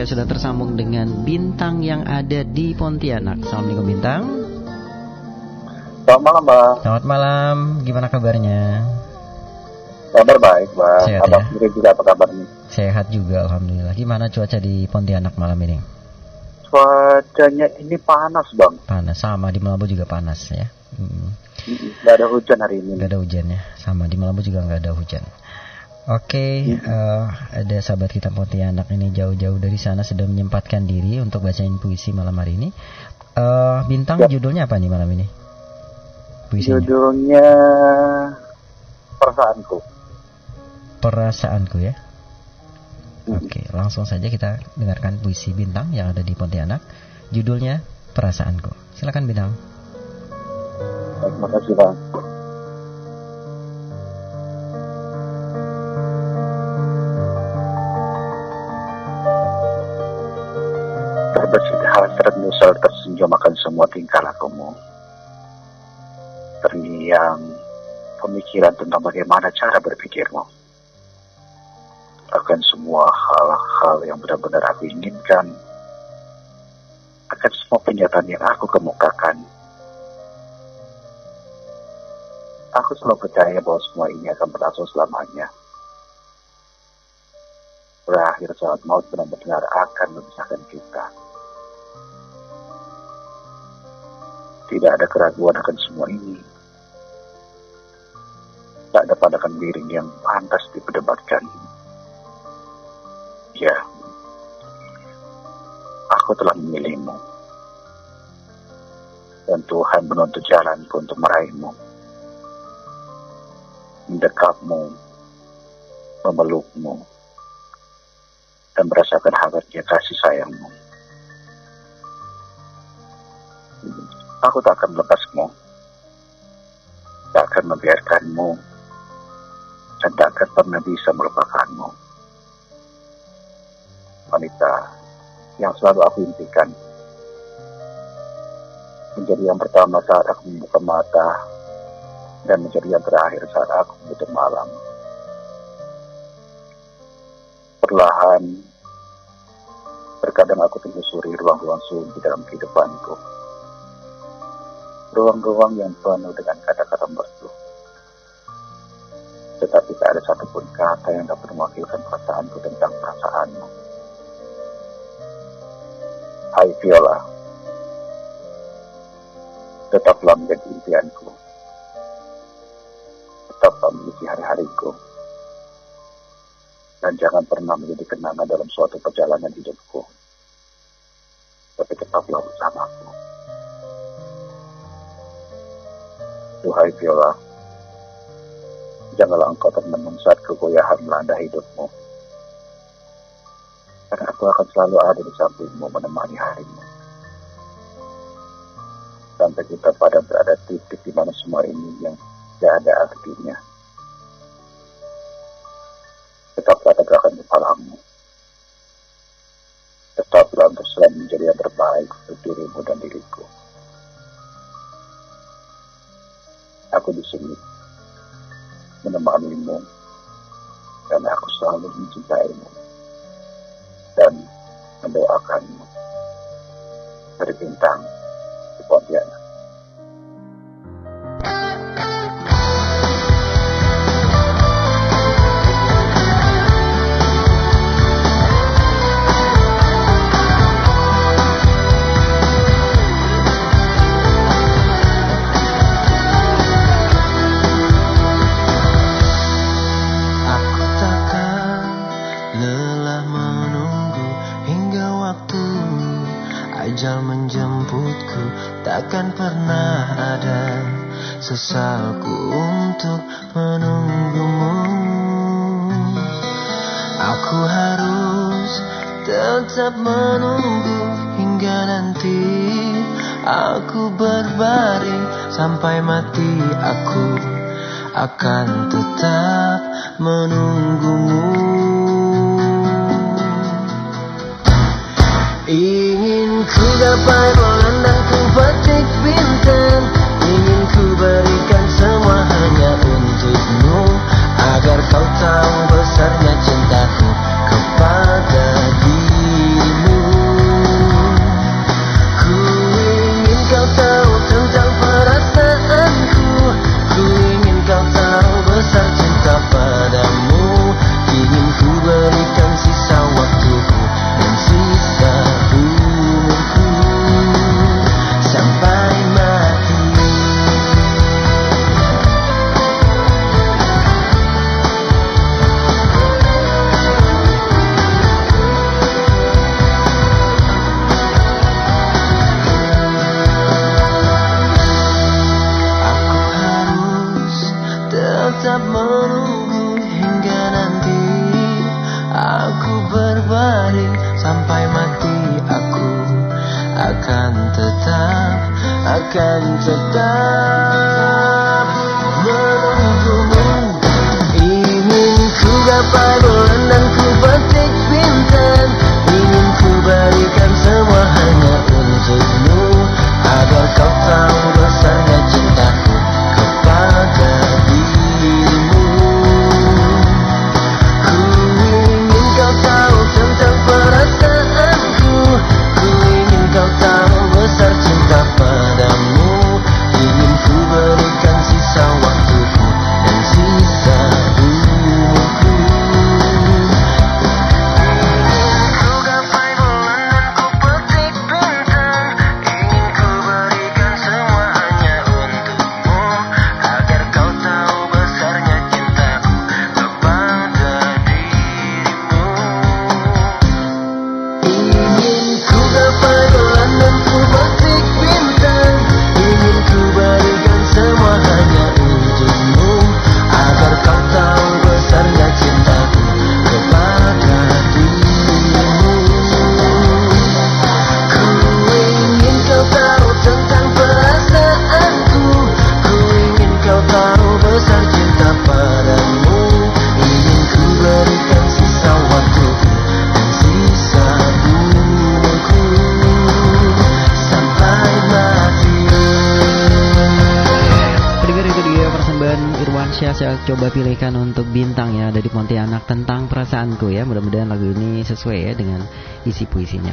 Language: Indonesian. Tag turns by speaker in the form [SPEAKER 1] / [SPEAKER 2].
[SPEAKER 1] saya sudah tersambung dengan Bintang yang ada di Pontianak. Assalamualaikum Bintang.
[SPEAKER 2] Selamat malam, Bang.
[SPEAKER 1] Selamat malam. Gimana kabarnya?
[SPEAKER 2] Kabar baik, Bang.
[SPEAKER 1] Sehat
[SPEAKER 2] Abang
[SPEAKER 1] ya?
[SPEAKER 2] sendiri juga apa kabarnya?
[SPEAKER 1] Sehat juga, alhamdulillah. Gimana cuaca di Pontianak malam ini?
[SPEAKER 2] Cuacanya ini panas, Bang.
[SPEAKER 1] Panas, sama di Melabu juga panas ya. Hmm,
[SPEAKER 2] Gak ada hujan hari ini.
[SPEAKER 1] nggak ada hujannya, sama di Melabu juga nggak ada hujan. Oke, eh, ada sahabat kita Pontianak ini jauh-jauh dari sana sudah menyempatkan diri untuk bacain puisi malam hari ini. Eh, bintang
[SPEAKER 2] Ya.
[SPEAKER 1] judulnya apa nih malam ini? Puisinya.
[SPEAKER 2] Judulnya Perasaanku.
[SPEAKER 1] Perasaanku ya.
[SPEAKER 2] Hmm.
[SPEAKER 1] Oke, langsung saja kita dengarkan puisi bintang yang ada di Pontianak. Judulnya Perasaanku. Silakan bintang.
[SPEAKER 2] Terima kasih, Bang. Terbesit hasrat nyesal tersenyum akan semua tingkah lakumu. Terngiang pemikiran tentang bagaimana cara berpikirmu. Akan semua hal-hal yang benar-benar aku inginkan. Akan semua kenyataan yang aku kemukakan. Aku selalu percaya bahwa semua ini akan berlangsung selamanya. Berakhir saat maut benar-benar akan memisahkan kita. Tidak ada keraguan akan semua ini. Tak ada pandangan miring yang pantas diperdebatkan. Ya, aku telah memilihmu. Dan Tuhan menuntut jalanku untuk meraihmu mendekapmu, memelukmu, dan merasakan hangatnya kasih sayangmu. Aku tak akan melepasmu, tak akan membiarkanmu, dan tak akan pernah bisa melupakanmu. Wanita yang selalu aku impikan, menjadi yang pertama saat aku membuka mata dan menjadi yang terakhir saat aku menutup malam. Perlahan, terkadang aku telusuri ruang-ruang sunyi dalam kehidupanku. Ruang-ruang yang penuh dengan kata-kata merdu. Tetapi tak ada satupun kata yang dapat mewakilkan perasaanku tentang perasaanmu. Hai Viola, tetaplah menjadi impianku tetaplah mengisi hari-hariku. Dan jangan pernah menjadi kenangan dalam suatu perjalanan hidupku. Tapi tetaplah bersamaku. Duhai Viola, janganlah engkau termenung saat kegoyahan melanda hidupmu. Karena aku akan selalu ada di sampingmu menemani harimu. Sampai kita pada berada titik di mana semua ini yang tidak ada artinya. Tetaplah tegakkan kepalamu. Tetaplah untuk selalu menjadi yang terbaik untuk dirimu dan diriku. Aku di sini menemanimu dan aku selalu mencintaimu dan mendoakanmu dari bintang di Pontianak.
[SPEAKER 3] Ajal menjemputku takkan pernah ada sesalku untuk menunggumu. Aku harus tetap menunggu hingga nanti aku berbaring sampai mati. Aku akan tetap menunggumu ku tetap menunggu hingga nanti. Aku berbaring
[SPEAKER 4] sampai mati. Aku akan tetap, akan tetap Menunggumu. Ingin ku
[SPEAKER 3] dapat ya saya coba pilihkan untuk bintang ya dari Pontianak tentang perasaanku ya. Mudah-mudahan lagu ini sesuai ya dengan isi puisinya.